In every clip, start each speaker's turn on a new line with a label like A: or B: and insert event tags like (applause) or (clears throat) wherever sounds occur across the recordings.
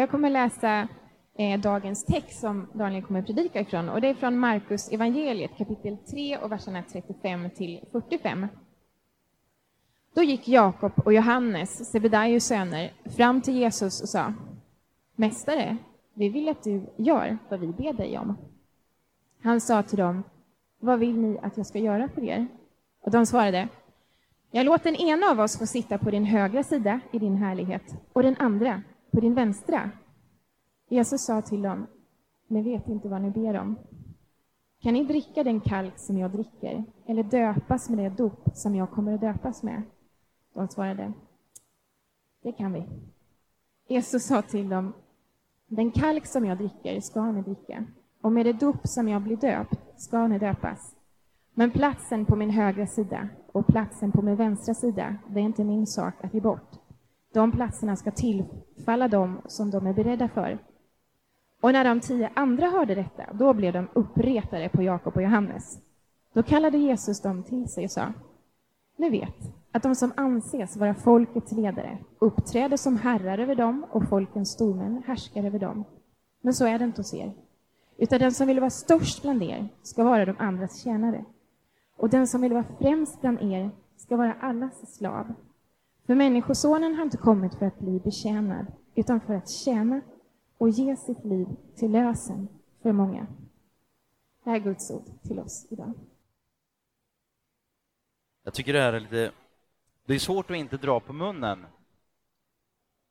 A: Jag kommer läsa eh, dagens text som Daniel kommer predika ifrån. Och det är från Markus evangeliet kapitel 3 och verserna 35 till 45. Då gick Jakob och Johannes, Sebedaios söner, fram till Jesus och sa Mästare, vi vill att du gör vad vi ber dig om. Han sa till dem Vad vill ni att jag ska göra för er? Och de svarade Jag låt den ena av oss få sitta på din högra sida i din härlighet och den andra på din vänstra. Jesus sa till dem Ni vet inte vad ni ber om. Kan ni dricka den kalk som jag dricker eller döpas med det dop som jag kommer att döpas med? De svarade, det kan vi. Jesus sa till dem, den kalk som jag dricker ska ni dricka, och med det dop som jag blir döpt ska ni döpas. Men platsen på min högra sida och platsen på min vänstra sida, det är inte min sak att ge bort. De platserna ska tillfalla dem som de är beredda för. Och när de tio andra hörde detta, då blev de uppretade på Jakob och Johannes. Då kallade Jesus dem till sig och sa, ni vet att de som anses vara folkets ledare uppträder som herrar över dem och folkens stormän härskar över dem. Men så är det inte hos er. Utan den som vill vara störst bland er ska vara de andras tjänare. Och den som vill vara främst bland er ska vara allas slav. För Människosonen har inte kommit för att bli betjänad, utan för att tjäna och ge sitt liv till lösen för många. Det här är Guds ord till oss idag.
B: Jag tycker det här är lite... Det är svårt att inte dra på munnen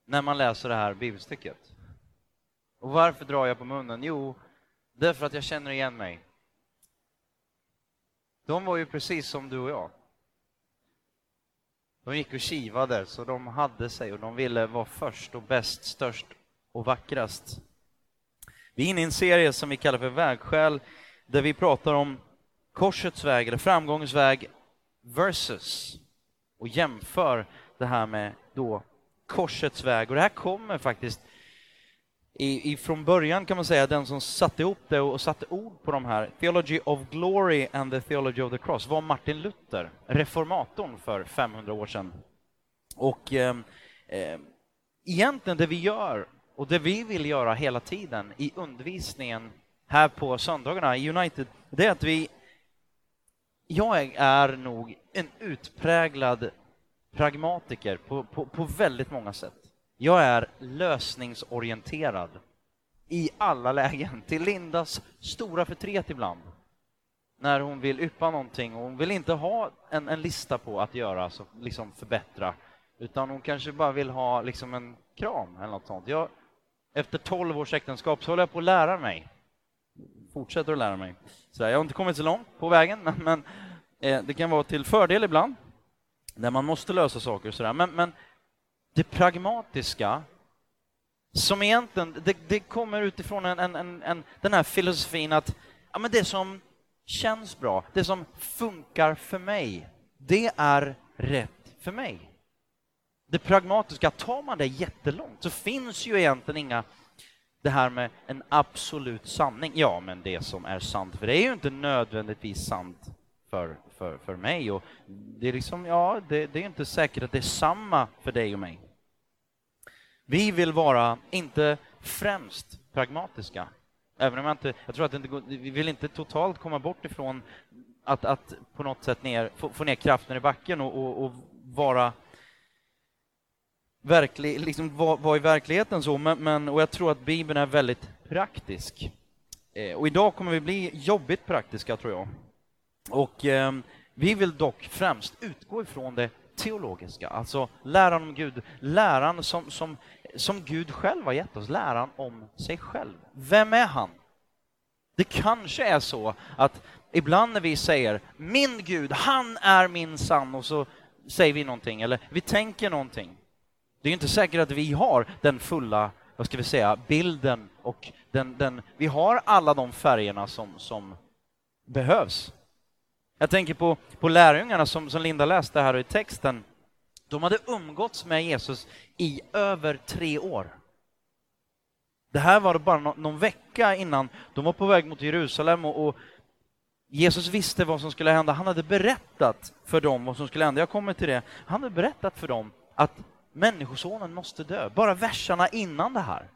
B: när man läser det här bibelstycket. Och varför drar jag på munnen? Jo, därför att jag känner igen mig. De var ju precis som du och jag. De gick och kivade, så de hade sig och de ville vara först och bäst, störst och vackrast. Vi är inne i en serie som vi kallar för Vägskäl, där vi pratar om korsets väg, eller framgångens väg, versus och jämför det här med då korsets väg. Och det här kommer faktiskt i, i, från början kan man säga den som satte ihop det och satte ord på de här, Theology of Glory and the Theology of the Cross, var Martin Luther, reformatorn för 500 år sedan. Och eh, eh, egentligen det vi gör och det vi vill göra hela tiden i undervisningen här på söndagarna i United, det är att vi jag är nog en utpräglad pragmatiker på, på, på väldigt många sätt. Jag är lösningsorienterad i alla lägen, till Lindas stora förtret ibland. När hon vill yppa någonting och hon vill inte ha en, en lista på att göra, så liksom förbättra, utan hon kanske bara vill ha liksom en kram eller något sånt. Jag, efter 12 års äktenskap så håller jag på att lära mig fortsätter att lära mig. Så jag har inte kommit så långt på vägen, men, men eh, det kan vara till fördel ibland, när man måste lösa saker och sådär. Men, men det pragmatiska, som egentligen, det, det kommer utifrån en, en, en, en, den här filosofin att ja, men det som känns bra, det som funkar för mig, det är rätt för mig. Det pragmatiska, tar man det jättelångt så finns ju egentligen inga det här med en absolut sanning. Ja, men det som är sant för dig är ju inte nödvändigtvis sant för, för, för mig. Och det är liksom, ja, det, det är inte säkert att det är samma för dig och mig. Vi vill vara, inte främst pragmatiska. Även om jag inte, jag tror att det inte går, vi vill inte totalt komma bort ifrån att, att på något sätt ner, få, få ner kraften i backen och, och, och vara verklig, liksom vara var i verkligheten så, men, men, och jag tror att Bibeln är väldigt praktisk. Eh, och idag kommer vi bli jobbigt praktiska, tror jag. Och eh, vi vill dock främst utgå ifrån det teologiska, alltså läran om Gud, läran som, som, som Gud själv har gett oss, läran om sig själv. Vem är han? Det kanske är så att ibland när vi säger min Gud, han är min sann, och så säger vi någonting, eller vi tänker någonting, det är inte säkert att vi har den fulla, vad ska vi säga, bilden och den, den vi har alla de färgerna som, som behövs. Jag tänker på, på lärjungarna som, som Linda läste här i texten. De hade umgåtts med Jesus i över tre år. Det här var bara någon, vecka innan de var på väg mot Jerusalem och, och, Jesus visste vad som skulle hända. Han hade berättat för dem vad som skulle hända. Jag kommer till det. Han hade berättat för dem att Människosonen måste dö. Bara verserna innan det här.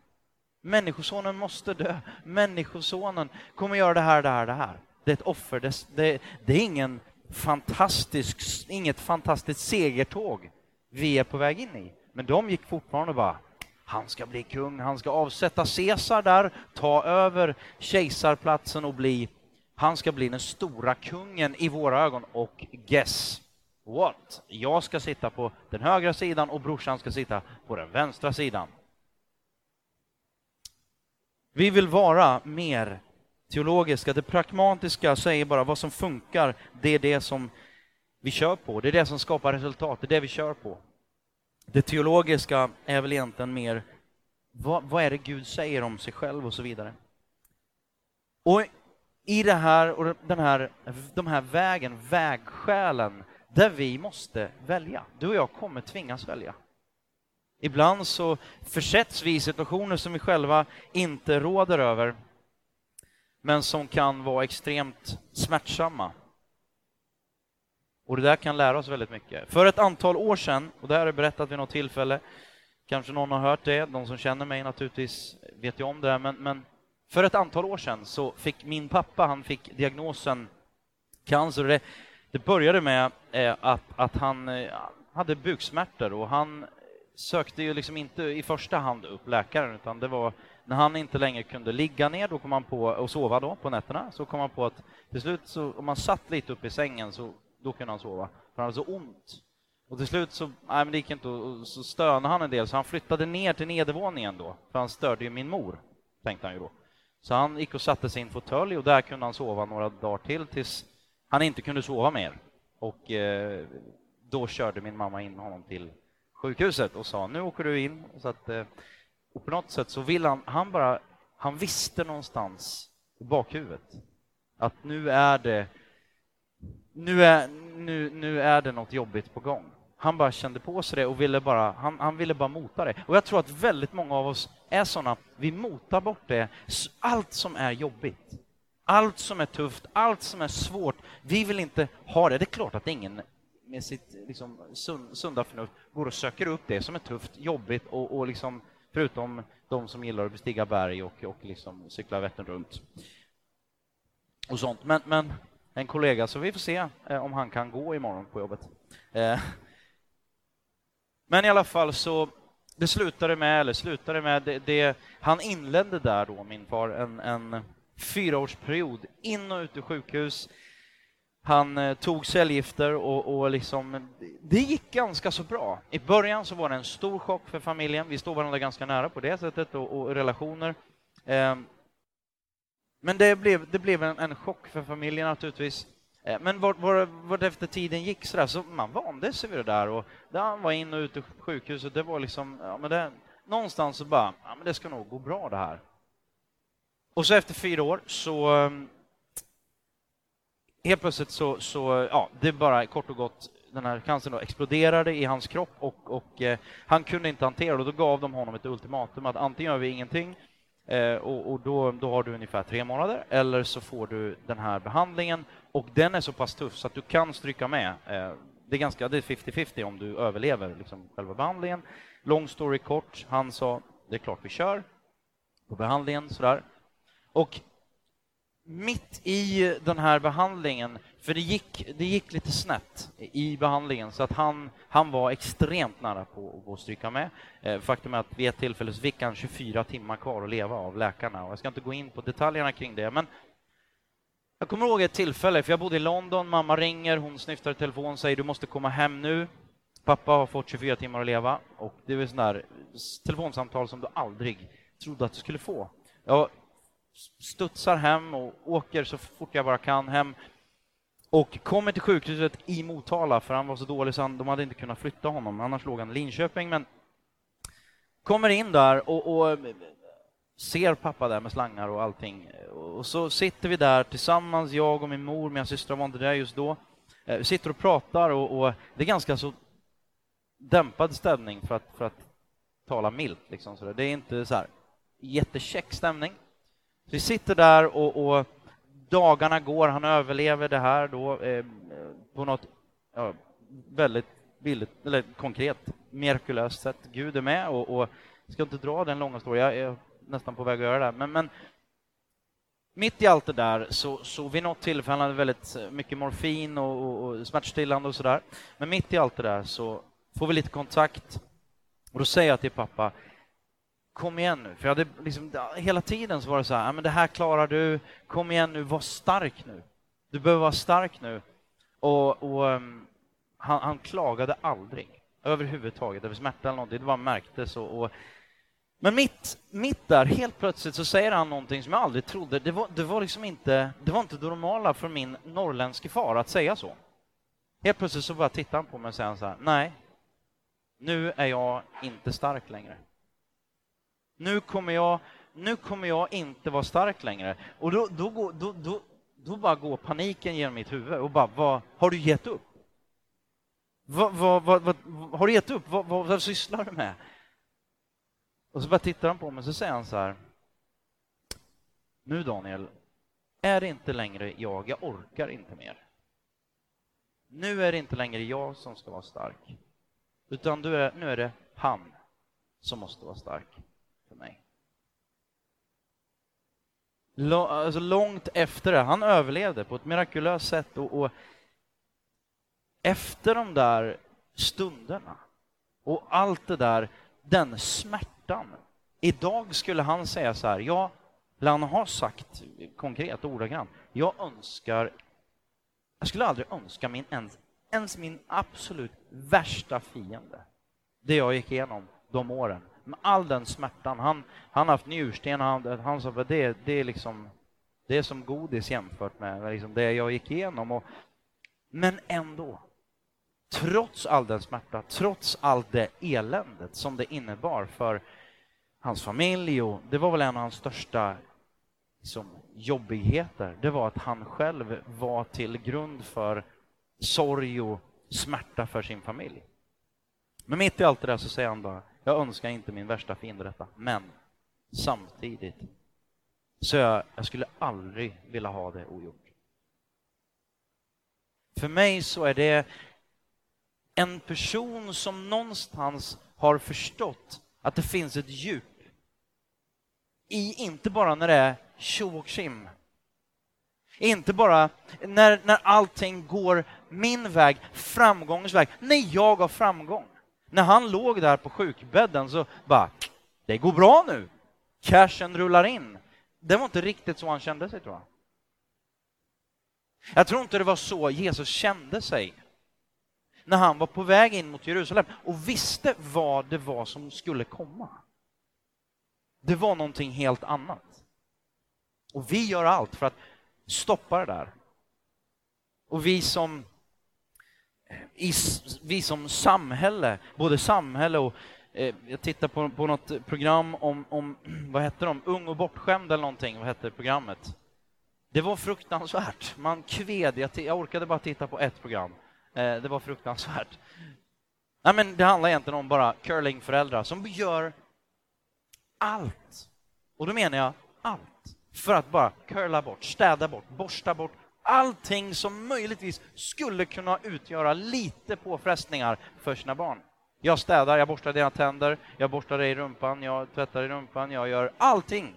B: Människosonen måste dö. Människosonen kommer göra det här, det här, det här. Det är ett offer. Det, det, det är ingen fantastisk, inget fantastiskt segertåg vi är på väg in i. Men de gick fortfarande bara, han ska bli kung, han ska avsätta Caesar där, ta över kejsarplatsen och bli, han ska bli den stora kungen i våra ögon och guess what? Jag ska sitta på den högra sidan och brorsan ska sitta på den vänstra sidan. Vi vill vara mer teologiska. Det pragmatiska säger bara vad som funkar, det är det som vi kör på. Det är det som skapar resultat, det är det vi kör på. Det teologiska är väl egentligen mer vad, vad är det Gud säger om sig själv och så vidare. Och i det här och den här, de här vägen, vägskälen, där vi måste välja. Du och jag kommer tvingas välja. Ibland så försätts vi i situationer som vi själva inte råder över, men som kan vara extremt smärtsamma. Och det där kan lära oss väldigt mycket. För ett antal år sedan, och det här har jag berättat vid något tillfälle, kanske någon har hört det, de som känner mig naturligtvis vet ju om det här, men, men för ett antal år sedan så fick min pappa, han fick diagnosen cancer. Det, det började med eh, att, att han eh, hade buksmärtor och han sökte ju liksom inte i första hand upp läkaren, utan det var när han inte längre kunde ligga ner då kom han på, och sova då på nätterna, så kom han på att till slut, så, om man satt lite upp i sängen, så då kunde han sova, för han hade så ont. Och till slut så, nej, men det gick inte, och så stönade han en del, så han flyttade ner till nedervåningen då, för han störde ju min mor, tänkte han ju då. Så han gick och satte sig i en fåtölj och där kunde han sova några dagar till tills han inte kunde sova mer. Och eh, då körde min mamma in honom till sjukhuset och sa nu åker du in. Så att, eh, och på något sätt så vill han, han bara, han visste någonstans i bakhuvudet att nu är det, nu är, nu, nu är det något jobbigt på gång. Han bara kände på sig det och ville bara, han, han ville bara mota det. Och jag tror att väldigt många av oss är sådana, vi motar bort det, allt som är jobbigt. Allt som är tufft, allt som är svårt, vi vill inte ha det. Det är klart att ingen med sitt liksom, sunda förnuft går och söker upp det som är tufft, jobbigt och, och liksom, förutom de som gillar att bestiga berg och, och liksom cykla Vättern runt. Och sånt. Men, men en kollega, så vi får se eh, om han kan gå imorgon på jobbet. Eh. Men i alla fall så, det slutade med, eller slutade med, det, det han inledde där då, min far, en, en fyraårsperiod in och ut ur sjukhus. Han eh, tog cellgifter och, och liksom, det gick ganska så bra. I början så var det en stor chock för familjen. Vi stod varandra ganska nära på det sättet och, och relationer. Eh, men det blev, det blev en, en chock för familjen naturligtvis. Eh, men vart, vart, vart efter tiden gick så där, så man vande sig vid det där och där han var in och ut ur sjukhuset, det var liksom, ja men det, någonstans så bara, ja men det ska nog gå bra det här. Och så efter fyra år så ehm, helt plötsligt så, så ja, det bara kort och gott den här cancern då exploderade i hans kropp och, och eh, han kunde inte hantera det. Då gav de honom ett ultimatum att antingen gör vi ingenting eh, och, och, då, då har du ungefär tre månader eller så får du den här behandlingen och den är så pass tuff så att du kan stryka med. Eh, det är ganska, det är 50-50 om du överlever liksom, själva behandlingen. Long story kort, han sa det är klart vi kör på behandlingen sådär. Och mitt i den här behandlingen, för det gick, det gick lite snett i behandlingen, så att han, han var extremt nära på att stryka med. Eh, faktum är att vid ett tillfälle så fick han 24 timmar kvar att leva av läkarna. Och jag ska inte gå in på detaljerna kring det, men jag kommer ihåg ett tillfälle, för jag bodde i London, mamma ringer, hon snyftar i telefon och säger du måste komma hem nu. Pappa har fått 24 timmar att leva och det är sån där telefonsamtal som du aldrig trodde att du skulle få. Jag studsar hem och åker så fort jag bara kan hem och kommer till sjukhuset i Motala, för han var så dålig så han, de hade inte kunnat flytta honom, annars låg han i Linköping. Men kommer in där och, och ser pappa där med slangar och allting. Och så sitter vi där tillsammans, jag och min mor, mina systrar var inte där just då. Eh, vi sitter och pratar och, och det är ganska så dämpad stämning för att, för att tala milt. Liksom, så Det är inte så här jättekäck stämning. Vi sitter där och, och, dagarna går, han överlever det här då eh, på något ja, väldigt billigt, eller konkret, mirakulöst sätt. Gud är med och, och jag ska inte dra den långa storyn. Jag, är nästan på väg att göra det. Men, men mitt i allt det där så, så vid något tillfälle hade väldigt mycket morfin och, och, och smärtstillande och sådär. Men mitt i allt det där så får vi lite kontakt och då säger jag till pappa kom igen nu. För jag hade liksom, hela tiden så var det så här, men det här klarar du, kom igen nu, var stark nu. Du behöver vara stark nu. Och, och um, han, han, klagade aldrig överhuvudtaget över smärta eller någonting, det bara märktes. Och, och, men mitt, mitt där, helt plötsligt så säger han någonting som jag aldrig trodde, det var, det var liksom inte, det var inte normala för min norrländske far att säga så. Helt plötsligt så bara tittar han på mig och säger så här, nej, nu är jag inte stark längre. Nu kommer jag, nu kommer jag inte vara stark längre. Och då, då, går, då, då, då bara går paniken genom mitt huvud och bara, vad, har du gett upp? Vad, vad, vad, vad, har du gett upp? Vad, vad, vad sysslar du med? Och så bara tittar han på mig och så säger han så här. Nu Daniel, är det inte längre jag, jag orkar inte mer. Nu är det inte längre jag som ska vara stark, utan är, nu är det han som måste vara stark för mig alltså långt efter det, han överlevde på ett mirakulöst sätt och, och efter de där stunderna och allt det där, den smärtan. Idag skulle han säga så här, ja, han har sagt konkret ordagrant, jag önskar, jag skulle aldrig önska min ens, ens min absolut värsta fiende, det jag gick igenom de åren, med all den smärtan. Han, han har haft njursten, han, han sa att det, det är liksom, det är som godis jämfört med liksom det jag gick igenom. Och, men ändå, trots all den smärta, trots allt det eländet som det innebar för hans familj och det var väl en av hans största liksom, jobbigheter, det var att han själv var till grund för sorg och smärta för sin familj. Men mitt i allt det där så säger han bara, jag önskar inte min värsta fiende detta, men samtidigt så jag, jag skulle aldrig vilja ha det ogjort. För mig så är det en person som någonstans har förstått att det finns ett djup i, inte bara när det är tjo och tjim, inte bara när, när allting går min väg, framgångens väg, när jag har framgång. När han låg där på sjukbädden så bara, det går bra nu. Cashen rullar in. Det var inte riktigt så han kände sig, tror jag. Jag tror inte det var så Jesus kände sig när han var på väg in mot Jerusalem och visste vad det var som skulle komma. Det var någonting helt annat. Och vi gör allt för att stoppa det där. Och vi som i, vi som samhälle, både samhälle och eh, jag tittar på, på något program om, om, (clears throat) vad hette de, Ung och bortskämd eller någonting, vad hette programmet? Det var fruktansvärt. Man kved, jag, jag orkade bara titta på ett program. Eh, det var fruktansvärt. Nej, men det handlar egentligen om bara curlingföräldrar som gör allt, och då menar jag allt, för att bara curla bort, städa bort, borsta bort allting som möjligtvis skulle kunna utgöra lite påfrestningar för sina barn. Jag städar, jag borstar dina tänder, jag borstar dig i rumpan, jag tvättar i rumpan, jag gör allting.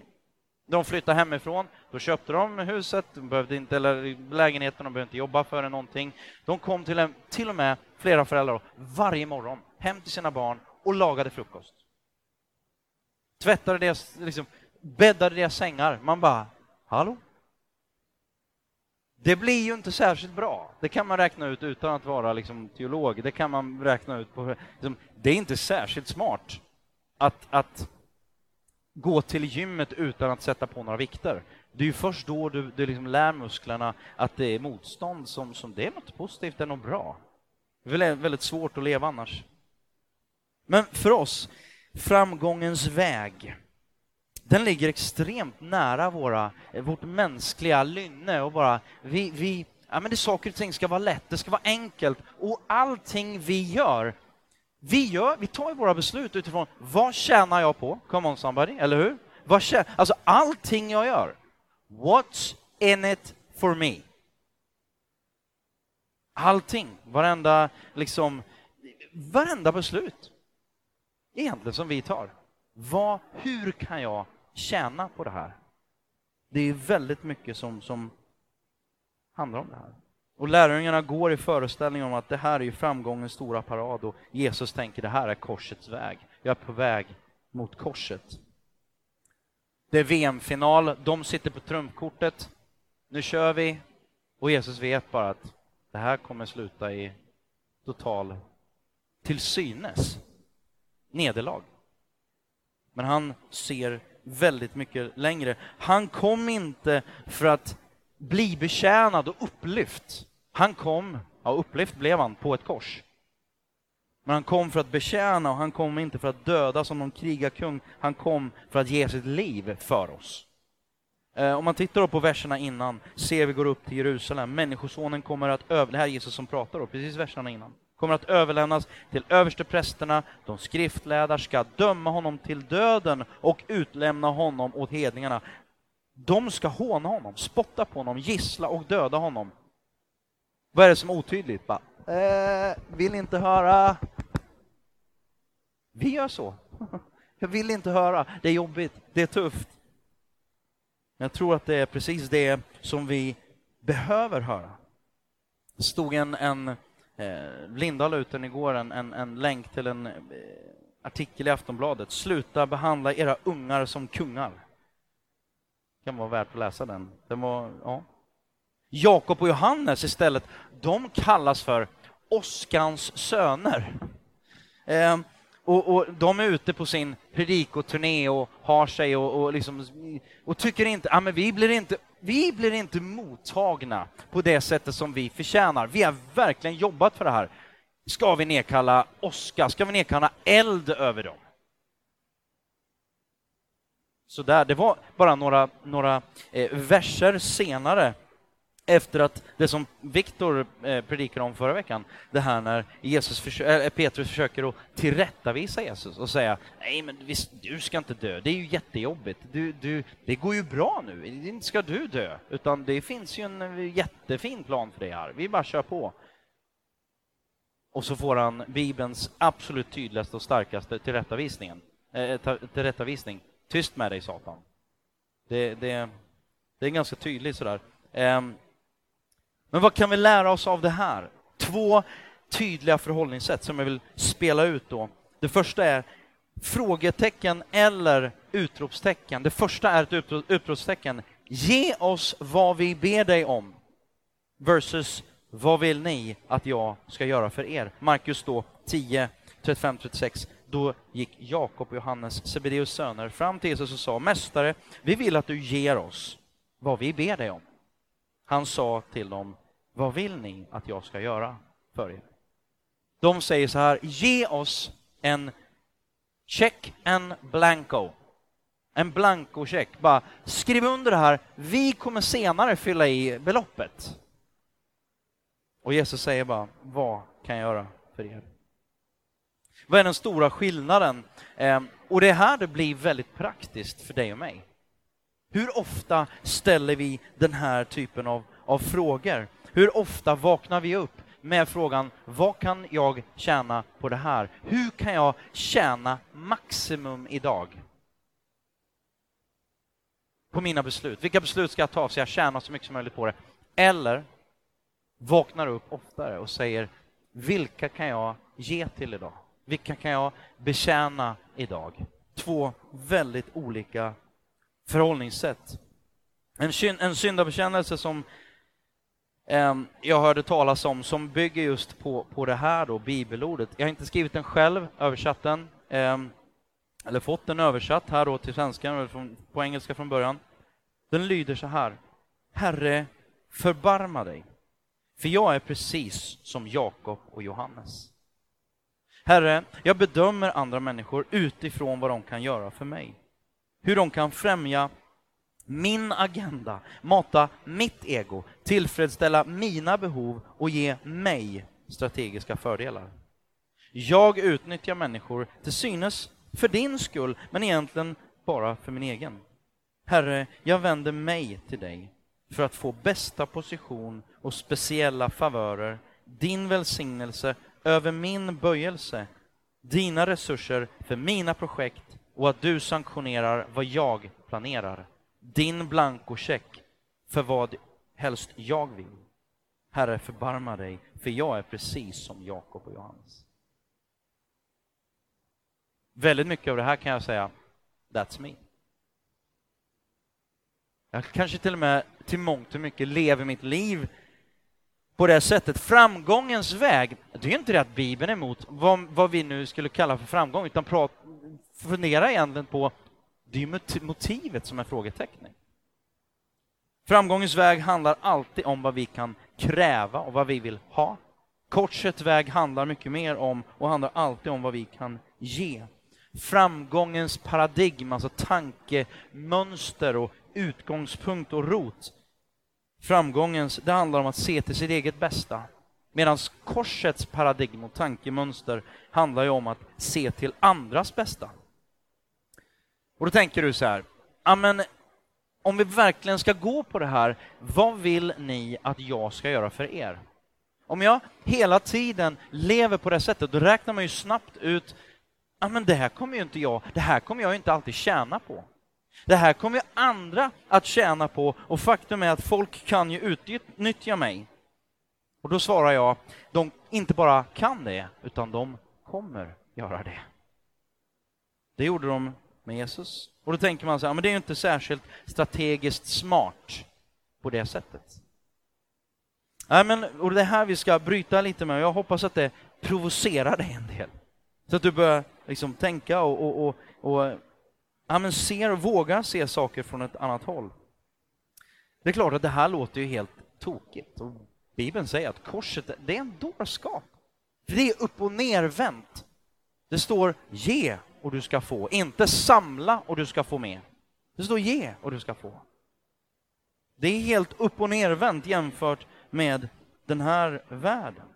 B: De flyttade hemifrån, då köpte de huset, de behövde inte, eller lägenheten, de behövde inte jobba för det någonting. De kom till, en, till och med flera föräldrar varje morgon hem till sina barn och lagade frukost. Tvättade deras, liksom, bäddade deras sängar. Man bara, hallå? Det blir ju inte särskilt bra. Det kan man räkna ut utan att vara liksom, teolog. Det kan man räkna ut på... Liksom, det är inte särskilt smart att, att gå till gymmet utan att sätta på några vikter. Det är ju först då du, du liksom lär musklerna att det är motstånd som, som det är något positivt, det är något bra. Det är väldigt svårt att leva annars. Men för oss, framgångens väg den ligger extremt nära våra, vårt mänskliga lynne och bara vi, vi ja, men det saker och ting ska vara lätt, det ska vara enkelt och allting vi gör vi, gör, vi tar våra beslut utifrån vad tjänar jag på? Come on somebody, eller hur? Vad tjänar, alltså allting jag gör, what's in it for me? Allting, varenda, liksom, varenda beslut egentligen som vi tar. Vad, hur kan jag tjäna på det här? Det är väldigt mycket som, som handlar om det här. Och lärjungarna går i föreställning om att det här är ju framgångens stora parad och Jesus tänker det här är korsets väg. Jag är på väg mot korset. Det är VM-final, de sitter på trumkortet. Nu kör vi. Och Jesus vet bara att det här kommer sluta i total, till synes, nederlag. Men han ser väldigt mycket längre. Han kom inte för att bli betjänad och upplyft. Han kom, ja upplyft blev han, på ett kors. Men han kom för att betjäna och han kom inte för att döda som någon krigarkung. Han kom för att ge sitt liv för oss. Eh, om man tittar på verserna innan, ser vi går upp till Jerusalem. Människosonen kommer att över... Det här är Jesus som pratar då, precis verserna innan. Kommer att överlämnas till översteprästerna, de skriftlärda ska döma honom till döden och utlämna honom åt hedningarna. De ska håna honom, spotta på honom, gissla och döda honom. Vad är det som är otydligt? Bara, eh, vill inte höra. Vi gör så. (laughs) Jag vill inte höra. Det är jobbigt, det är tufft. Jag tror att det är precis det som vi behöver höra. Det stod en, en eh, la ut den igår, en, en, en, länk till en eh, artikel i Aftonbladet. Sluta behandla era ungar som kungar. Det kan vara värt att läsa den. den var, ja. Jakob och Johannes istället, de kallas för Oskans söner. Eh, och, och, de är ute på sin predikoturné och har sig och, och, liksom, och tycker inte, ja, men vi blir inte, vi blir inte mottagna på det sättet som vi förtjänar. Vi har verkligen jobbat för det här. Ska vi nedkalla åska? Ska vi nedkalla eld över dem? Så där, det var bara några, några eh, verser senare efter att det som Viktor eh, predikade om förra veckan, det här när Jesus försö äh, Petrus försöker att tillrättavisa Jesus och säga nej men visst, du ska inte dö, det är ju jättejobbigt, du, du, det går ju bra nu, inte ska du dö, utan det finns ju en eh, jättefin plan för dig här, vi bara kör på. Och så får han Bibelns absolut tydligaste och starkaste tillrättavisningen, äh, tillrättavisning. Tyst med dig Satan. Det, det, det är ganska tydligt sådär. Um, men vad kan vi lära oss av det här? Två tydliga förhållningssätt som jag vill spela ut då. Det första är frågetecken eller utropstecken. Det första är ett utropstecken. Ge oss vad vi ber dig om. Versus vad vill ni att jag ska göra för er? Markus då 10, 35-36. Då gick Jakob och Johannes, Sebedeus söner, fram till Jesus och sa Mästare, vi vill att du ger oss vad vi ber dig om. Han sa till dem, vad vill ni att jag ska göra för er? De säger så här, ge oss en check en blanco. En blankocheck. Bara skriv under det här, vi kommer senare fylla i beloppet. Och Jesus säger bara, vad kan jag göra för er? Vad är den stora skillnaden? Ehm, och det är här det blir väldigt praktiskt för dig och mig. Hur ofta ställer vi den här typen av, av frågor? Hur ofta vaknar vi upp med frågan, vad kan jag tjäna på det här? Hur kan jag tjäna maximum idag? På mina beslut. Vilka beslut ska jag ta så jag tjänar så mycket som möjligt på det? Eller vaknar upp oftare och säger, vilka kan jag ge till idag? Vilka kan jag betjäna idag? Två väldigt olika förhållningssätt. En, en syndabekännelse som eh, jag hörde talas om som bygger just på, på det här då, bibelordet. Jag har inte skrivit den själv, översatt den, eh, eller fått den översatt här då till svenska, på engelska från början. Den lyder så här. Herre, förbarma dig, för jag är precis som Jakob och Johannes. Herre, jag bedömer andra människor utifrån vad de kan göra för mig hur de kan främja min agenda, mata mitt ego, tillfredsställa mina behov och ge mig strategiska fördelar. Jag utnyttjar människor till synes för din skull, men egentligen bara för min egen. Herre, jag vänder mig till dig för att få bästa position och speciella favörer, din välsignelse över min böjelse, dina resurser för mina projekt och att du sanktionerar vad jag planerar. Din blankocheck för vad helst jag vill. Herre, förbarma dig, för jag är precis som Jakob och Johannes. Väldigt mycket av det här kan jag säga, that's me. Jag kanske till och med till mångt och mycket lever mitt liv på det sättet. Framgångens väg, det är inte det att Bibeln är emot vad, vad vi nu skulle kalla för framgång, utan prat, fundera egentligen på, det är motivet som är frågetecknet. Framgångens väg handlar alltid om vad vi kan kräva och vad vi vill ha. Korsets väg handlar mycket mer om och handlar alltid om vad vi kan ge. Framgångens paradigm, alltså tankemönster och utgångspunkt och rot. Framgångens, det handlar om att se till sitt eget bästa. Medan korsets paradigm och tankemönster handlar ju om att se till andras bästa. Och då tänker du så här, amen, om vi verkligen ska gå på det här, vad vill ni att jag ska göra för er? Om jag hela tiden lever på det sättet, då räknar man ju snabbt ut, ja men det här kommer ju inte jag, det här kommer jag inte alltid tjäna på. Det här kommer ju andra att tjäna på och faktum är att folk kan ju utnyttja mig. Och då svarar jag, de inte bara kan det, utan de kommer göra det. Det gjorde de med Jesus. Och då tänker man så här, men det är ju inte särskilt strategiskt smart på det sättet. Nej, men, och det är här vi ska bryta lite med, jag hoppas att det provocerar dig en del. Så att du börjar liksom tänka och, och, och, och ja, men ser och vågar se saker från ett annat håll. Det är klart att det här låter ju helt tokigt. Och Bibeln säger att korset, det är en dårskap. För det är upp och nervänt. Det står ge och du ska få, inte samla och du ska få med. Det står ge och du ska få. Det är helt upp och nervänt jämfört med den här världen.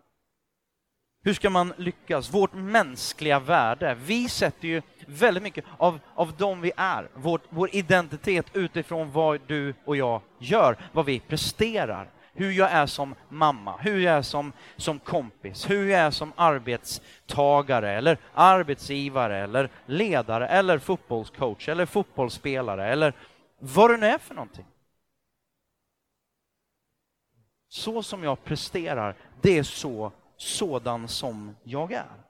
B: Hur ska man lyckas? Vårt mänskliga värde. Vi sätter ju väldigt mycket av, av dem vi är, vår, vår identitet utifrån vad du och jag gör, vad vi presterar hur jag är som mamma, hur jag är som, som kompis, hur jag är som arbetstagare eller arbetsgivare eller ledare eller fotbollscoach eller fotbollsspelare eller vad det nu är för någonting. Så som jag presterar, det är så sådan som jag är.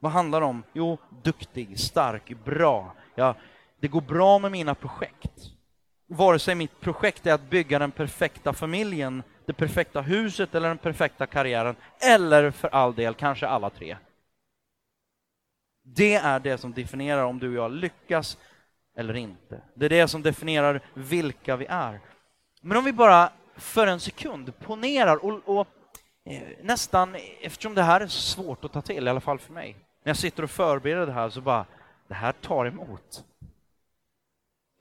B: Vad handlar det om? Jo, duktig, stark, bra. Ja, det går bra med mina projekt vare sig mitt projekt är att bygga den perfekta familjen, det perfekta huset eller den perfekta karriären, eller för all del kanske alla tre. Det är det som definierar om du och jag lyckas eller inte. Det är det som definierar vilka vi är. Men om vi bara för en sekund ponerar och, och Eh, nästan, eftersom det här är svårt att ta till, i alla fall för mig, när jag sitter och förbereder det här så bara, det här tar emot.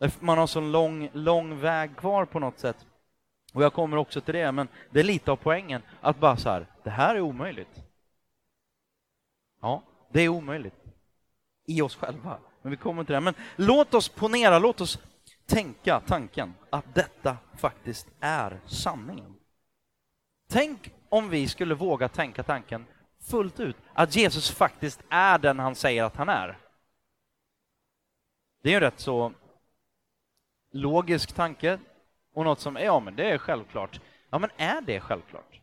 B: Eh, man har så lång, lång väg kvar på något sätt. Och jag kommer också till det, men det är lite av poängen att bara så här, det här är omöjligt. Ja, det är omöjligt. I oss själva. Men vi kommer till det. Men låt oss ponera, låt oss tänka tanken att detta faktiskt är sanningen. Tänk om vi skulle våga tänka tanken fullt ut, att Jesus faktiskt är den han säger att han är. Det är ju rätt så logisk tanke och något som, ja men det är självklart. Ja men är det självklart?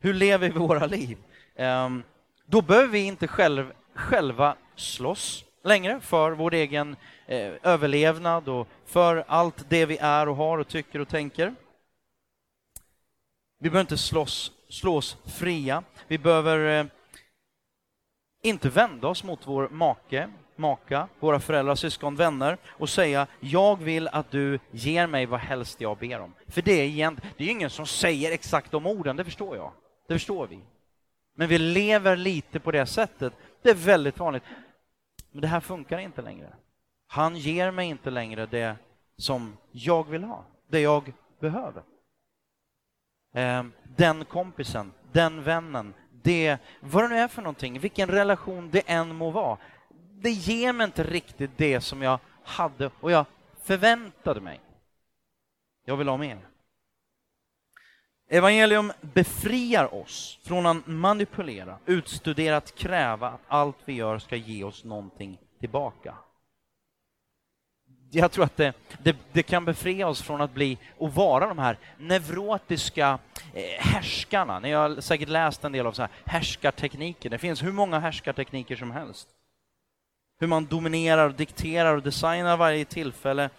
B: Hur lever vi våra liv? Um, då behöver vi inte själv, själva slåss längre för vår egen eh, överlevnad och för allt det vi är och har och tycker och tänker. Vi behöver inte slåss, slås fria. Vi behöver eh, inte vända oss mot vår make maka, våra föräldrar, syskon, vänner och säga jag vill att du ger mig vad helst jag ber om. För det är egent, det är ingen som säger exakt de orden, det förstår jag. Det förstår vi. Men vi lever lite på det sättet. Det är väldigt vanligt. Men det här funkar inte längre. Han ger mig inte längre det som jag vill ha, det jag behöver. Ehm, den kompisen, den vännen, det, vad det nu är för någonting, vilken relation det än må vara, det ger mig inte riktigt det som jag hade och jag förväntade mig. Jag vill ha mer. Evangelium befriar oss från att manipulera, utstuderat kräva att allt vi gör ska ge oss någonting tillbaka jag tror att det, det, det, kan befria oss från att bli och vara de här neurotiska eh, härskarna. Ni har säkert läst en del av så här härskartekniker. Det finns hur många härskartekniker som helst. Hur man dominerar, och dikterar och designar varje tillfälle.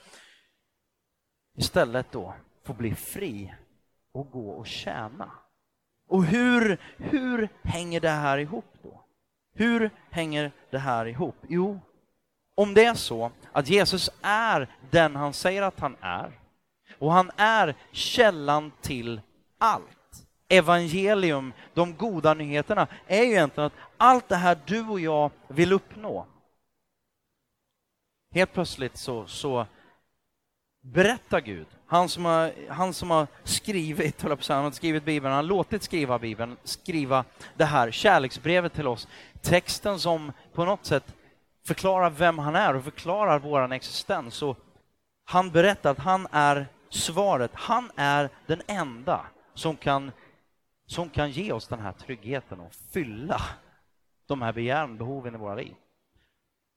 B: Istället då få bli fri och gå och tjäna. Och hur, hur hänger det här ihop då? Hur hänger det här ihop? Jo, om det är så att Jesus är den han säger att han är och han är källan till allt. Evangelium, de goda nyheterna, är ju egentligen att allt det här du och jag vill uppnå. Helt plötsligt så, så berättar Gud, han som har, han som har skrivit, han har skrivit Bibeln, han har låtit skriva Bibeln, skriva det här kärleksbrevet till oss, texten som på något sätt förklarar vem han är och förklarar vår existens. Och han berättar att han är svaret. Han är den enda som kan, som kan ge oss den här tryggheten och fylla de här begären, behoven i våra liv.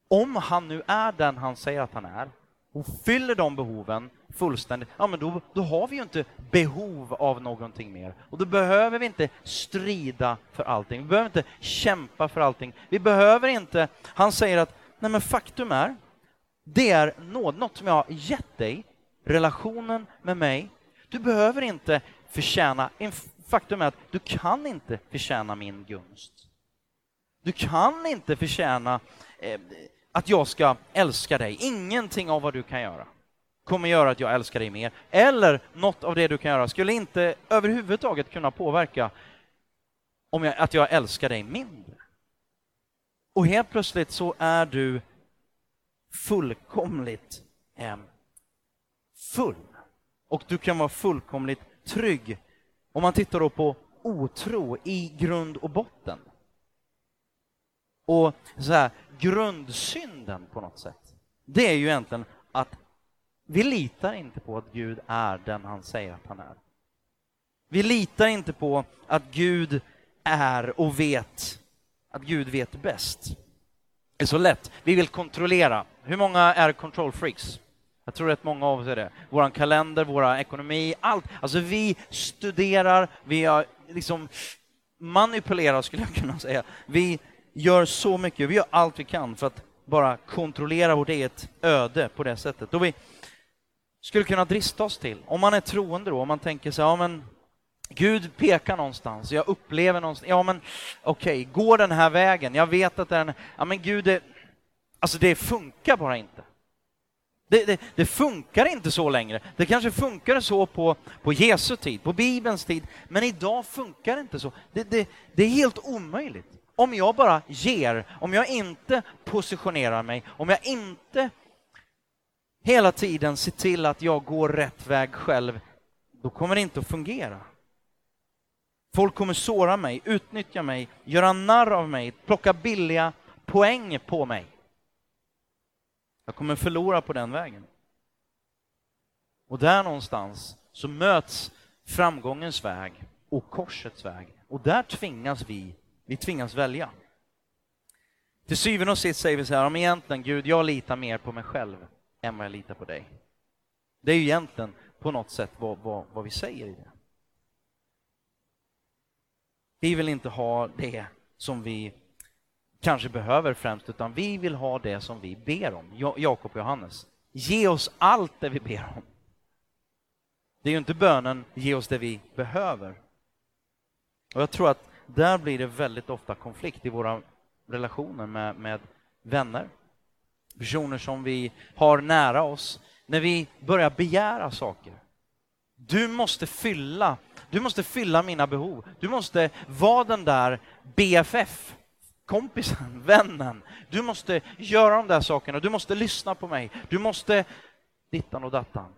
B: Om han nu är den han säger att han är och fyller de behoven fullständigt, ja men då, då har vi ju inte behov av någonting mer. Och då behöver vi inte strida för allting, vi behöver inte kämpa för allting. Vi behöver inte, han säger att Nej, men faktum är, det är något som jag har gett dig, relationen med mig. Du behöver inte förtjäna, faktum är att du kan inte förtjäna min gunst. Du kan inte förtjäna eh, att jag ska älska dig. Ingenting av vad du kan göra kommer göra att jag älskar dig mer. Eller något av det du kan göra skulle inte överhuvudtaget kunna påverka om jag, att jag älskar dig mindre. Och helt plötsligt så är du fullkomligt eh, full. Och du kan vara fullkomligt trygg. Om man tittar då på otro i grund och botten. Och så här, grundsynden på något sätt, det är ju egentligen att vi litar inte på att Gud är den han säger att han är. Vi litar inte på att Gud är och vet att Gud vet bäst. Det är så lätt. Vi vill kontrollera. Hur många är control freaks? Jag tror att många av oss är det. Vår kalender, vår ekonomi, allt. Alltså vi studerar, vi har liksom manipulerar skulle jag kunna säga. Vi gör så mycket, vi gör allt vi kan för att bara kontrollera vårt eget öde på det sättet. Och vi skulle kunna drista oss till, om man är troende då, om man tänker så här, ja men Gud pekar någonstans, jag upplever någonstans, ja men okej, okay, gå den här vägen, jag vet att den, ja men Gud, det, alltså det funkar bara inte. Det, det, det, funkar inte så längre. Det kanske funkade så på, på Jesu tid, på Bibelns tid, men idag funkar det inte så. Det, det, det är helt omöjligt. Om jag bara ger, om jag inte positionerar mig, om jag inte hela tiden ser till att jag går rätt väg själv, då kommer det inte att fungera. Folk kommer såra mig, utnyttja mig, göra narr av mig, plocka billiga poäng på mig. Jag kommer förlora på den vägen. Och där någonstans så möts framgångens väg och korsets väg. Och där tvingas vi, vi tvingas välja. Till syvende och sist säger vi så här, om egentligen Gud, jag litar mer på mig själv än vad jag litar på dig. Det är ju egentligen på något sätt vad, vad, vad vi säger i det. Vi vill inte ha det som vi kanske behöver främst, utan vi vill ha det som vi ber om. Jakob och Johannes. Ge oss allt det vi ber om. Det är ju inte bönen ge oss det vi behöver. Och jag tror att där blir det väldigt ofta konflikt i våra relationer med, med vänner, personer som vi har nära oss, när vi börjar begära saker. Du måste fylla du måste fylla mina behov. Du måste vara den där BFF, kompisen, (laughs) vännen. Du måste göra de där sakerna, du måste lyssna på mig. Du måste dittan och dattan.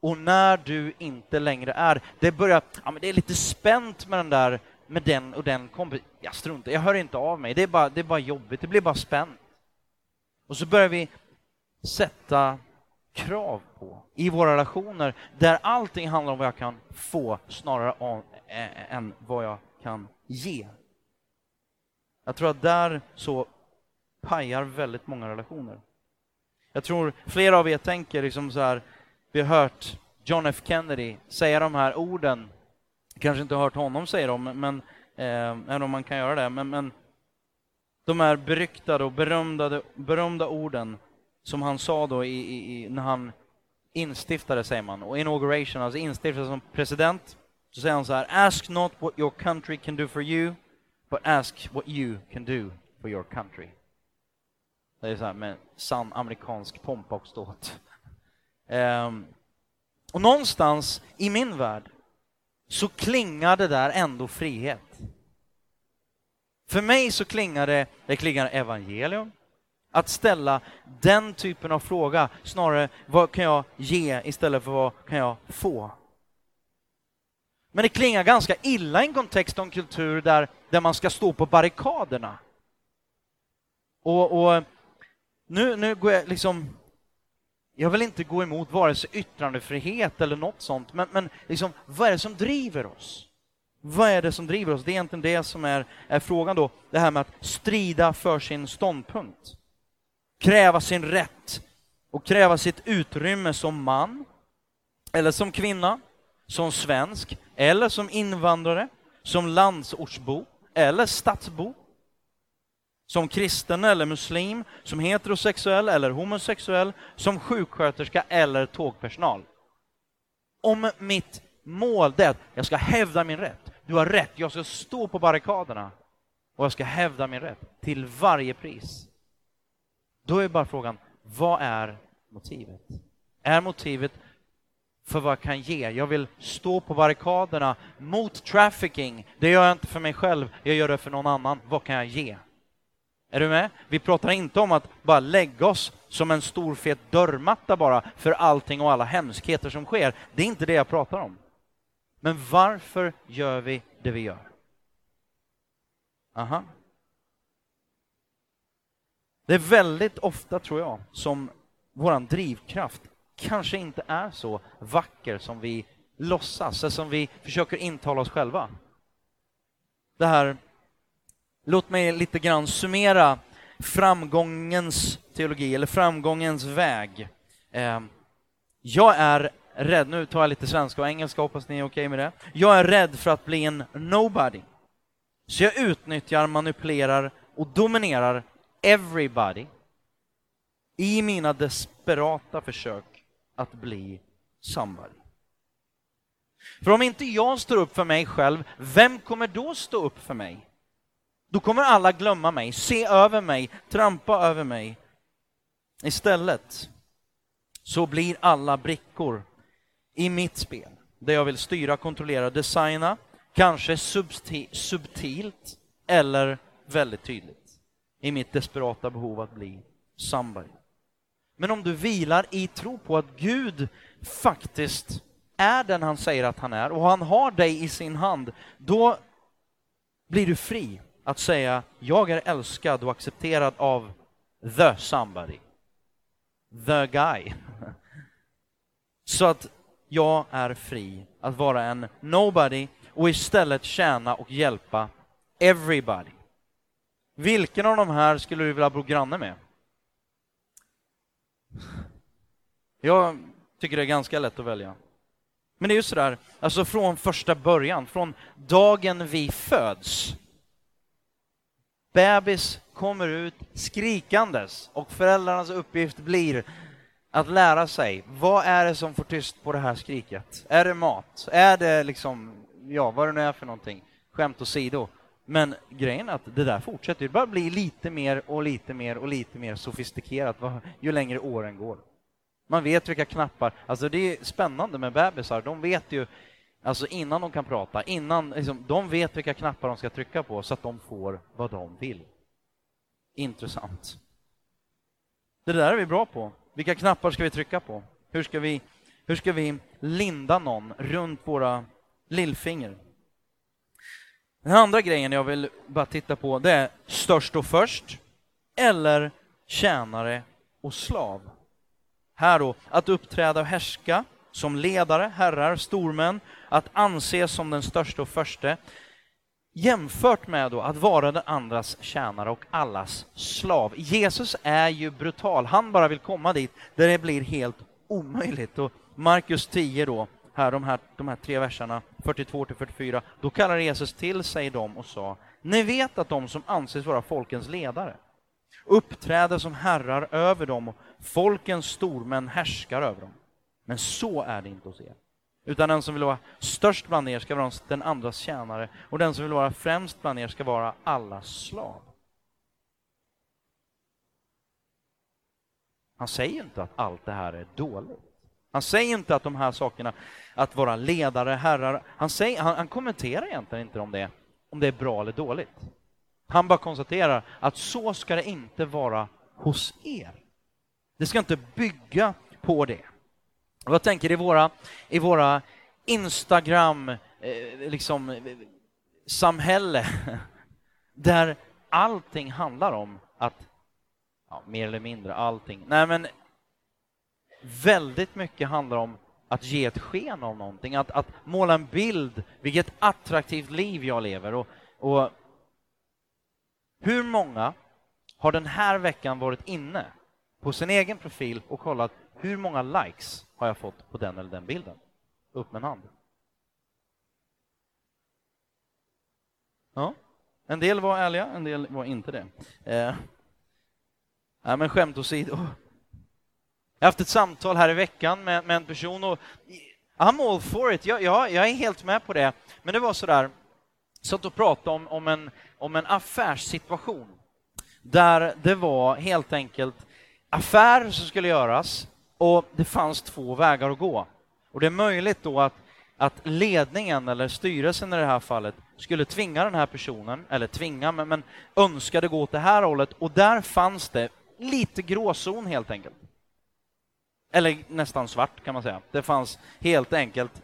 B: Och när du inte längre är, det börjar, ja men det är lite spänt med den där, med den och den kompisen. Jag struntar, jag hör inte av mig. Det är bara, det är bara jobbigt, det blir bara spänt. Och så börjar vi sätta krav på i våra relationer där allting handlar om vad jag kan få snarare om, äh, än vad jag kan ge. Jag tror att där så pajar väldigt många relationer. Jag tror flera av er tänker liksom så här, vi har hört John F Kennedy säga de här orden, kanske inte hört honom säga dem, men, eh, även om man kan göra det, men, men de här beryktade och berömda, berömda orden som han sa då i, i, i, när han instiftade, säger man, och inauguration, alltså instiftade som president, så säger han så här, ask not what your country can do for you, but ask what you can do for your country. Det är så här med sann amerikansk pompa och ståt. Um, och någonstans i min värld så klingar det där ändå frihet. För mig så klingar det, det klingar evangelium, att ställa den typen av fråga, snarare vad kan jag ge istället för vad kan jag få? Men det klingar ganska illa i en kontext och en kultur där, där man ska stå på barrikaderna. Och, och nu, nu går jag liksom... Jag vill inte gå emot vare sig yttrandefrihet eller något sånt, men, men liksom, vad är det som driver oss? Vad är det som driver oss? Det är egentligen det som är, är frågan då, det här med att strida för sin ståndpunkt. Kräva sin rätt och kräva sitt utrymme som man, eller som kvinna, som svensk, eller som invandrare, som landsortsbo eller stadsbo, som kristen eller muslim, som heterosexuell eller homosexuell, som sjuksköterska eller tågpersonal. Om mitt mål är att jag ska hävda min rätt, du har rätt, jag ska stå på barrikaderna och jag ska hävda min rätt till varje pris. Då är bara frågan, vad är motivet? Är motivet för vad jag kan ge. Jag vill stå på barrikaderna mot trafficking. Det gör jag inte för mig själv, jag gör det för någon annan. Vad kan jag ge? Är du med? Vi pratar inte om att bara lägga oss som en stor fet dörrmatta bara för allting och alla hemskheter som sker. Det är inte det jag pratar om. Men varför gör vi det vi gör? Aha. Det är väldigt ofta, tror jag, som vår drivkraft kanske inte är så vacker som vi låtsas, eller som vi försöker intala oss själva. Det här, låt mig lite grann summera framgångens teologi, eller framgångens väg. Ehm, jag är rädd, nu tar jag lite svenska och engelska, hoppas ni är okej okay med det. Jag är rädd för att bli en nobody. Så jag utnyttjar, manipulerar och dominerar everybody i mina desperata försök att bli somebody. För om inte jag står upp för mig själv, vem kommer då stå upp för mig? Då kommer alla glömma mig, se över mig, trampa över mig. Istället så blir alla brickor i mitt spel, där jag vill styra, kontrollera, designa, kanske subtilt eller väldigt tydligt, i mitt desperata behov att bli somebody. Men om du vilar i tro på att Gud faktiskt är den han säger att han är och han har dig i sin hand, då blir du fri att säga jag är älskad och accepterad av the somebody, the guy. (laughs) Så att jag är fri att vara en nobody och istället tjäna och hjälpa everybody. Vilken av de här skulle du vilja bo granne med? Jag tycker det är ganska lätt att välja. Men det är ju sådär, alltså från första början, från dagen vi föds. Bebis kommer ut skrikandes och föräldrarnas uppgift blir att lära sig, vad är det som får tyst på det här skriket? Är det mat? Är det liksom, ja, vad det nu är för någonting? Skämt åsido. Men grejen är att det där fortsätter, det bara blir lite mer och lite mer och lite mer sofistikerat ju längre åren går. Man vet vilka knappar, alltså det är spännande med bebisar, de vet ju Alltså innan de kan prata, innan, liksom, de vet vilka knappar de ska trycka på så att de får vad de vill. Intressant. Det där är vi bra på. Vilka knappar ska vi trycka på? Hur ska vi, hur ska vi linda någon runt våra lillfinger? Den andra grejen jag vill bara titta på det är störst och först eller tjänare och slav. Här då, att uppträda och härska som ledare, herrar, stormän, att anses som den största och förste. jämfört med då att vara den andras tjänare och allas slav. Jesus är ju brutal, han bara vill komma dit där det blir helt omöjligt. Och Markus 10 då, här, de, här, de här tre verserna, 42 till 44, då kallar Jesus till sig dem och sa, ni vet att de som anses vara folkens ledare uppträder som herrar över dem och folkens stormän härskar över dem. Men så är det inte hos er. Utan den som vill vara störst bland er ska vara den andras tjänare och den som vill vara främst bland er ska vara allas slav. Han säger inte att allt det här är dåligt. Han säger inte att de här sakerna, att vara ledare, herrar, han, säger, han, han kommenterar egentligen inte om det, om det är bra eller dåligt. Han bara konstaterar att så ska det inte vara hos er. Det ska inte bygga på det. Och jag tänker i våra, i våra Instagram, eh, liksom, samhälle, (laughs) där allting handlar om att, ja, mer eller mindre allting, nej men väldigt mycket handlar om att ge ett sken av någonting, att, att måla en bild, vilket attraktivt liv jag lever. Och, och hur många har den här veckan varit inne på sin egen profil och kollat hur många likes har jag fått på den eller den bilden? Upp med en hand. Ja, en del var ärliga, en del var inte det. Eh, nej, men skämt åsido. Jag har haft ett samtal här i veckan med, med en person och I'm all for it, jag, jag, jag är helt med på det. Men det var sådär, satt och pratade om, om, en, om en affärssituation där det var helt enkelt affärer som skulle göras och det fanns två vägar att gå. Och det är möjligt då att, att ledningen eller styrelsen i det här fallet skulle tvinga den här personen, eller tvinga, men, men önskade gå åt det här hållet och där fanns det lite gråzon helt enkelt. Eller nästan svart kan man säga. Det fanns helt enkelt,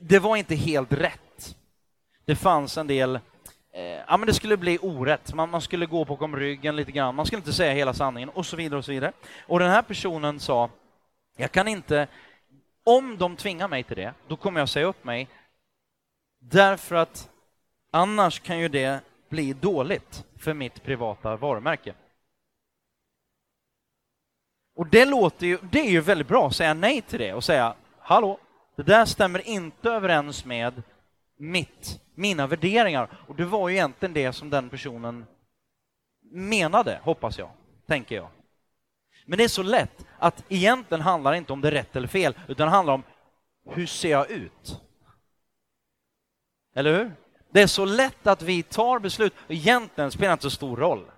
B: det var inte helt rätt. Det fanns en del eh, ja, men det skulle bli orätt. Man, man skulle gå bakom ryggen lite grann. Man skulle inte säga hela sanningen och så vidare och så vidare. Och den här personen sa, jag kan inte, om de tvingar mig till det, då kommer jag säga upp mig. Därför att annars kan ju det bli dåligt för mitt privata varumärke. Och det låter ju, det är ju väldigt bra att säga nej till det och säga, hallå, det där stämmer inte överens med mitt, mina värderingar. Och det var ju egentligen det som den personen menade, hoppas jag, tänker jag. Men det är så lätt att egentligen handlar det inte om det är rätt eller fel, utan det handlar om hur ser jag ut? Eller hur? Det är så lätt att vi tar beslut, egentligen spelar det inte så stor roll.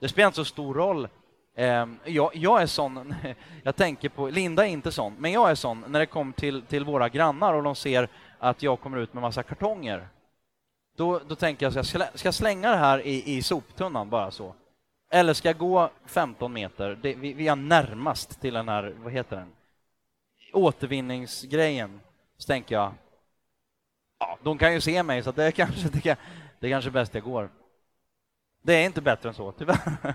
B: Det spelar inte så stor roll. Ehm, jag, jag är sån, (laughs) jag tänker på, Linda är inte sån, men jag är sån när det kommer till, till våra grannar och de ser att jag kommer ut med massa kartonger. Då, då tänker jag, ska jag ska slänga det här i, i soptunnan bara så? Eller ska jag gå 15 meter? Det, vi, vi är närmast till den här, vad heter den? Återvinningsgrejen. Så tänker jag, ja, de kan ju se mig, så det är (laughs) kanske, det, kan, det är kanske bäst jag går. Det är inte bättre än så, tyvärr. (laughs)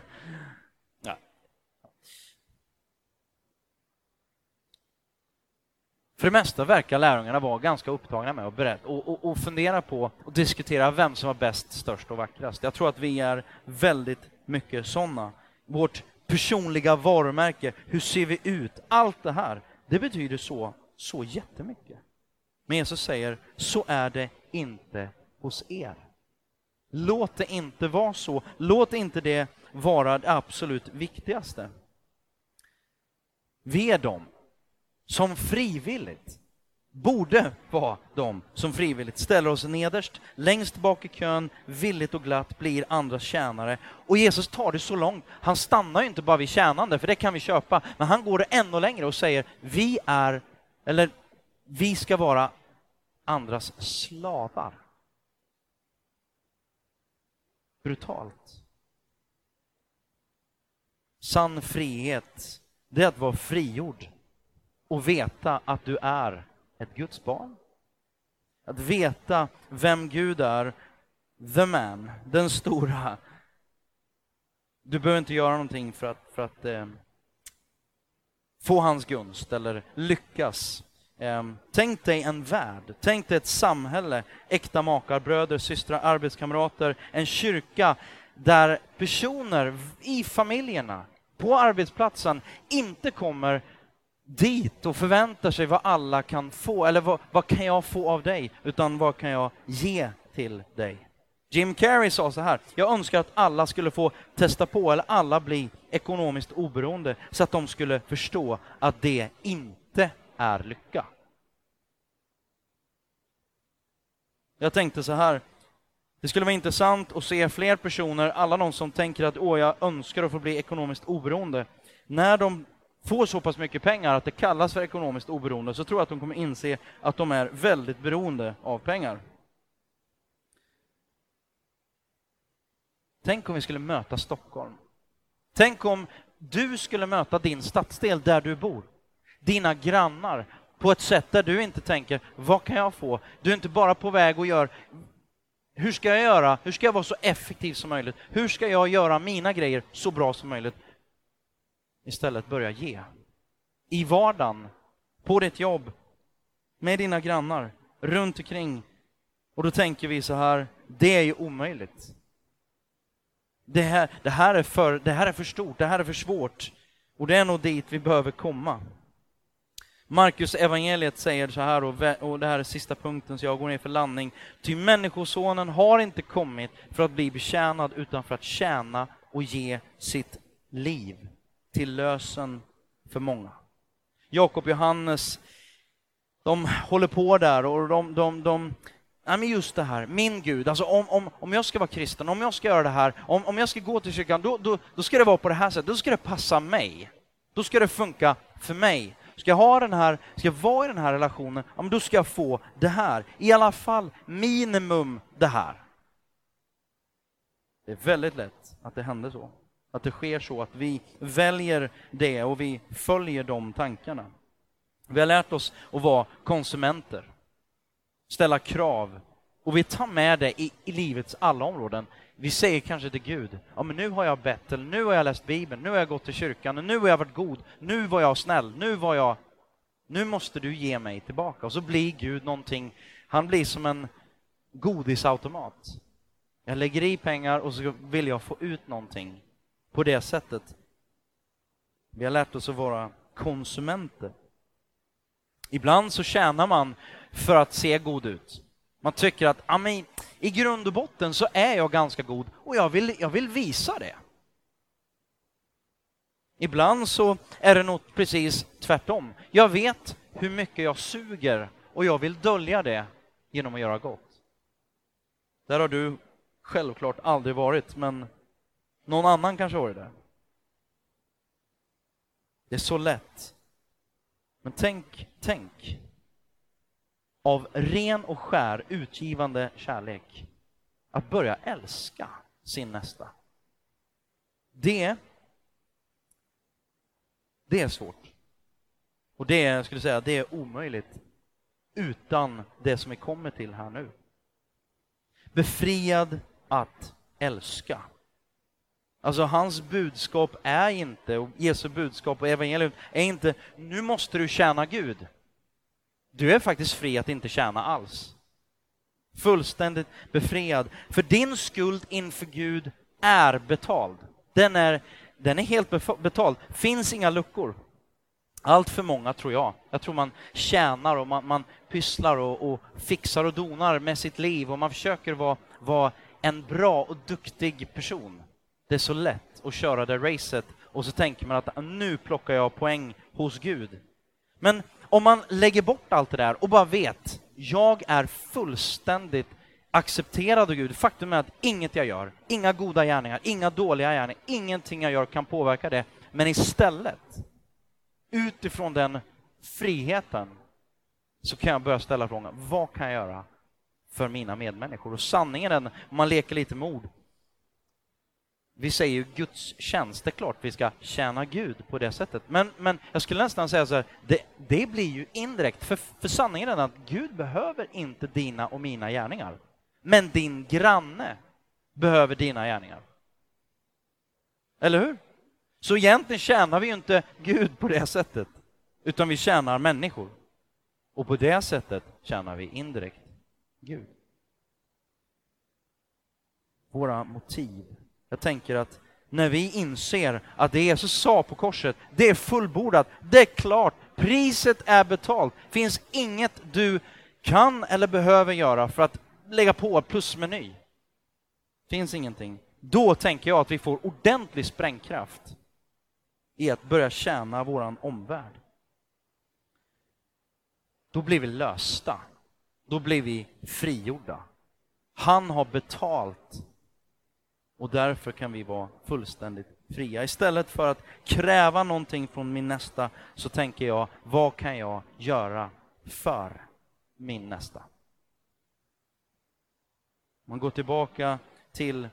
B: För det mesta verkar lärjungarna vara ganska upptagna med att berätta och, och, och fundera på och diskutera vem som var bäst, störst och vackrast. Jag tror att vi är väldigt mycket sådana. Vårt personliga varumärke, hur ser vi ut? Allt det här, det betyder så, så jättemycket. Men Jesus säger, så är det inte hos er. Låt det inte vara så. Låt inte det vara det absolut viktigaste. Vi är dem som frivilligt borde vara de som frivilligt ställer oss nederst, längst bak i kön, villigt och glatt blir andras tjänare. Och Jesus tar det så långt. Han stannar ju inte bara vid tjänande, för det kan vi köpa, men han går det ännu längre och säger vi är, eller vi ska vara andras slavar. Brutalt. Sann frihet, det är att vara frigjord och veta att du är ett Guds barn. Att veta vem Gud är, the man, den stora. Du behöver inte göra någonting för att, för att eh, få hans gunst eller lyckas Eh, tänk dig en värld, tänk dig ett samhälle, äkta makar, bröder, systrar, arbetskamrater, en kyrka där personer i familjerna, på arbetsplatsen, inte kommer dit och förväntar sig vad alla kan få, eller vad, vad kan jag få av dig, utan vad kan jag ge till dig? Jim Carrey sa så här, jag önskar att alla skulle få testa på, eller alla bli ekonomiskt oberoende, så att de skulle förstå att det inte är lycka. Jag tänkte så här, det skulle vara intressant att se fler personer, alla de som tänker att åh, jag önskar att få bli ekonomiskt oberoende, när de får så pass mycket pengar att det kallas för ekonomiskt oberoende, så tror jag att de kommer inse att de är väldigt beroende av pengar. Tänk om vi skulle möta Stockholm. Tänk om du skulle möta din stadsdel där du bor, dina grannar, på ett sätt där du inte tänker, vad kan jag få? Du är inte bara på väg och gör, hur ska jag göra? Hur ska jag vara så effektiv som möjligt? Hur ska jag göra mina grejer så bra som möjligt? Istället börja ge. I vardagen, på ditt jobb, med dina grannar, runt omkring. Och då tänker vi så här, det är ju omöjligt. Det här, det, här är för, det här är för stort, det här är för svårt. Och det är nog dit vi behöver komma. Markus evangeliet säger så här, och det här är sista punkten, så jag går ner för landning. Ty Människosonen har inte kommit för att bli betjänad, utan för att tjäna och ge sitt liv till lösen för många. Jakob och Johannes, de håller på där och de, de, de Nej, men just det här, min Gud, alltså om, om, om jag ska vara kristen, om jag ska göra det här, om, om jag ska gå till kyrkan, då, då, då ska det vara på det här sättet, då ska det passa mig. Då ska det funka för mig. Ska jag ha den här, ska jag vara i den här relationen, ja, men då ska jag få det här. I alla fall minimum det här. Det är väldigt lätt att det händer så. Att det sker så, att vi väljer det och vi följer de tankarna. Vi har lärt oss att vara konsumenter, ställa krav och vi tar med det i, i livets alla områden. Vi säger kanske till Gud, ja men nu har jag bett, eller nu har jag läst Bibeln, nu har jag gått till kyrkan, nu har jag varit god, nu var jag snäll, nu var jag... Nu måste du ge mig tillbaka. Och så blir Gud någonting, han blir som en godisautomat. Jag lägger i pengar och så vill jag få ut någonting på det sättet. Vi har lärt oss att vara konsumenter. Ibland så tjänar man för att se god ut. Man tycker att amen, i grund och botten så är jag ganska god och jag vill, jag vill visa det. Ibland så är det nog precis tvärtom. Jag vet hur mycket jag suger och jag vill dölja det genom att göra gott. Där har du självklart aldrig varit, men någon annan kanske har varit där. Det är så lätt. Men tänk, tänk av ren och skär utgivande kärlek att börja älska sin nästa. Det, det är svårt. Och det jag skulle säga, det är omöjligt utan det som vi kommer till här nu. Befriad att älska. Alltså hans budskap är inte, och Jesu budskap och evangelium är inte, nu måste du tjäna Gud. Du är faktiskt fri att inte tjäna alls. Fullständigt befriad. För din skuld inför Gud är betald. Den är, den är helt betald. finns inga luckor. Allt för många, tror jag. Jag tror man tjänar och man, man pysslar och, och, fixar och donar med sitt liv och man försöker vara, vara en bra och duktig person. Det är så lätt att köra det racet och så tänker man att ah, nu plockar jag poäng hos Gud. Men om man lägger bort allt det där och bara vet, jag är fullständigt accepterad av Gud. Faktum är att inget jag gör, inga goda gärningar, inga dåliga gärningar, ingenting jag gör kan påverka det. Men istället, utifrån den friheten, så kan jag börja ställa frågan, vad kan jag göra för mina medmänniskor? Och sanningen är, om man leker lite med ord, vi säger ju Guds tjänst, det är klart vi ska tjäna Gud på det sättet. Men, men jag skulle nästan säga så här, det, det blir ju indirekt, för, för sanningen är att Gud behöver inte dina och mina gärningar. Men din granne behöver dina gärningar. Eller hur? Så egentligen tjänar vi ju inte Gud på det sättet, utan vi tjänar människor. Och på det sättet tjänar vi indirekt Gud. Våra motiv. Jag tänker att när vi inser att det Jesus sa på korset, det är fullbordat, det är klart, priset är betalt. finns inget du kan eller behöver göra för att lägga på plusmeny. finns ingenting. Då tänker jag att vi får ordentlig sprängkraft i att börja tjäna våran omvärld. Då blir vi lösta. Då blir vi frigjorda. Han har betalt och därför kan vi vara fullständigt fria. Istället för att kräva någonting från min nästa så tänker jag, vad kan jag göra för min nästa? Man går tillbaka till,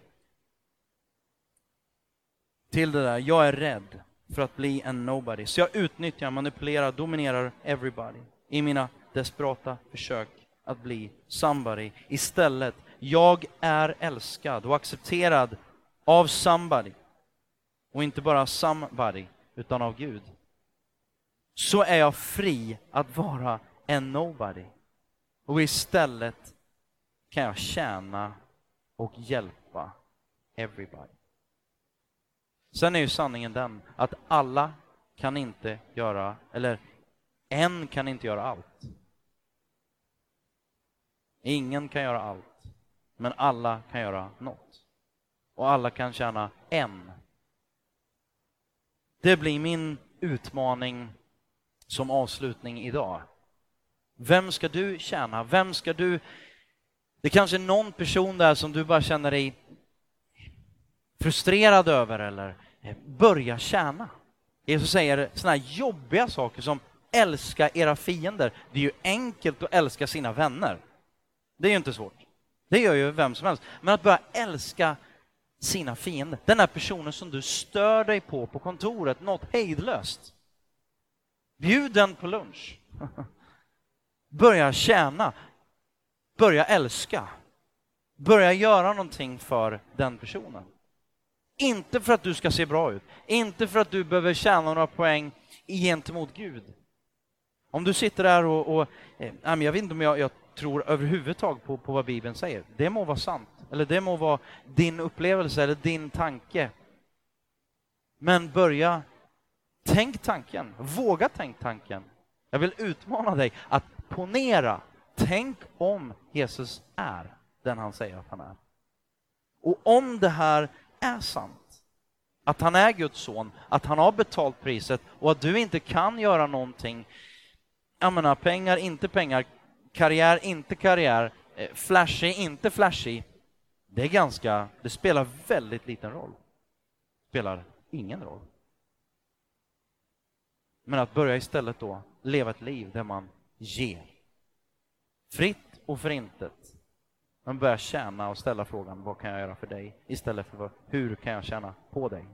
B: till det där, jag är rädd för att bli en nobody. Så jag utnyttjar, manipulerar, dominerar everybody i mina desperata försök att bli somebody. Istället, jag är älskad och accepterad av somebody. Och inte bara somebody, utan av Gud. Så är jag fri att vara en nobody. Och istället kan jag tjäna och hjälpa everybody. Sen är ju sanningen den att alla kan inte göra, eller en kan inte göra allt. Ingen kan göra allt, men alla kan göra något. Och alla kan tjäna en. Det blir min utmaning som avslutning idag. Vem ska du tjäna? Vem ska du... Det kanske är någon person där som du bara känner dig frustrerad över eller börja tjäna. Jesus säger sådana här jobbiga saker som älska era fiender. Det är ju enkelt att älska sina vänner. Det är ju inte svårt. Det gör ju vem som helst. Men att börja älska sina fiender, den här personen som du stör dig på på kontoret, något hejdlöst. Bjud den på lunch. (laughs) Börja tjäna. Börja älska. Börja göra någonting för den personen. Inte för att du ska se bra ut, inte för att du behöver tjäna några poäng gentemot Gud. Om du sitter där och, och eh, jag vet inte om jag, jag tror överhuvudtaget på, på vad Bibeln säger. Det må vara sant, eller det må vara din upplevelse eller din tanke. Men börja, tänk tanken, våga tänk tanken. Jag vill utmana dig att ponera, tänk om Jesus är den han säger att han är. Och om det här är sant, att han är Guds son, att han har betalt priset och att du inte kan göra någonting, jag menar pengar, inte pengar, karriär, inte karriär, eh, flashig, inte flashig, det är ganska, det spelar väldigt liten roll. Spelar ingen roll. Men att börja istället då leva ett liv där man ger. Fritt och förintet. Man börjar tjäna och ställa frågan vad kan jag göra för dig istället för hur kan jag tjäna på dig?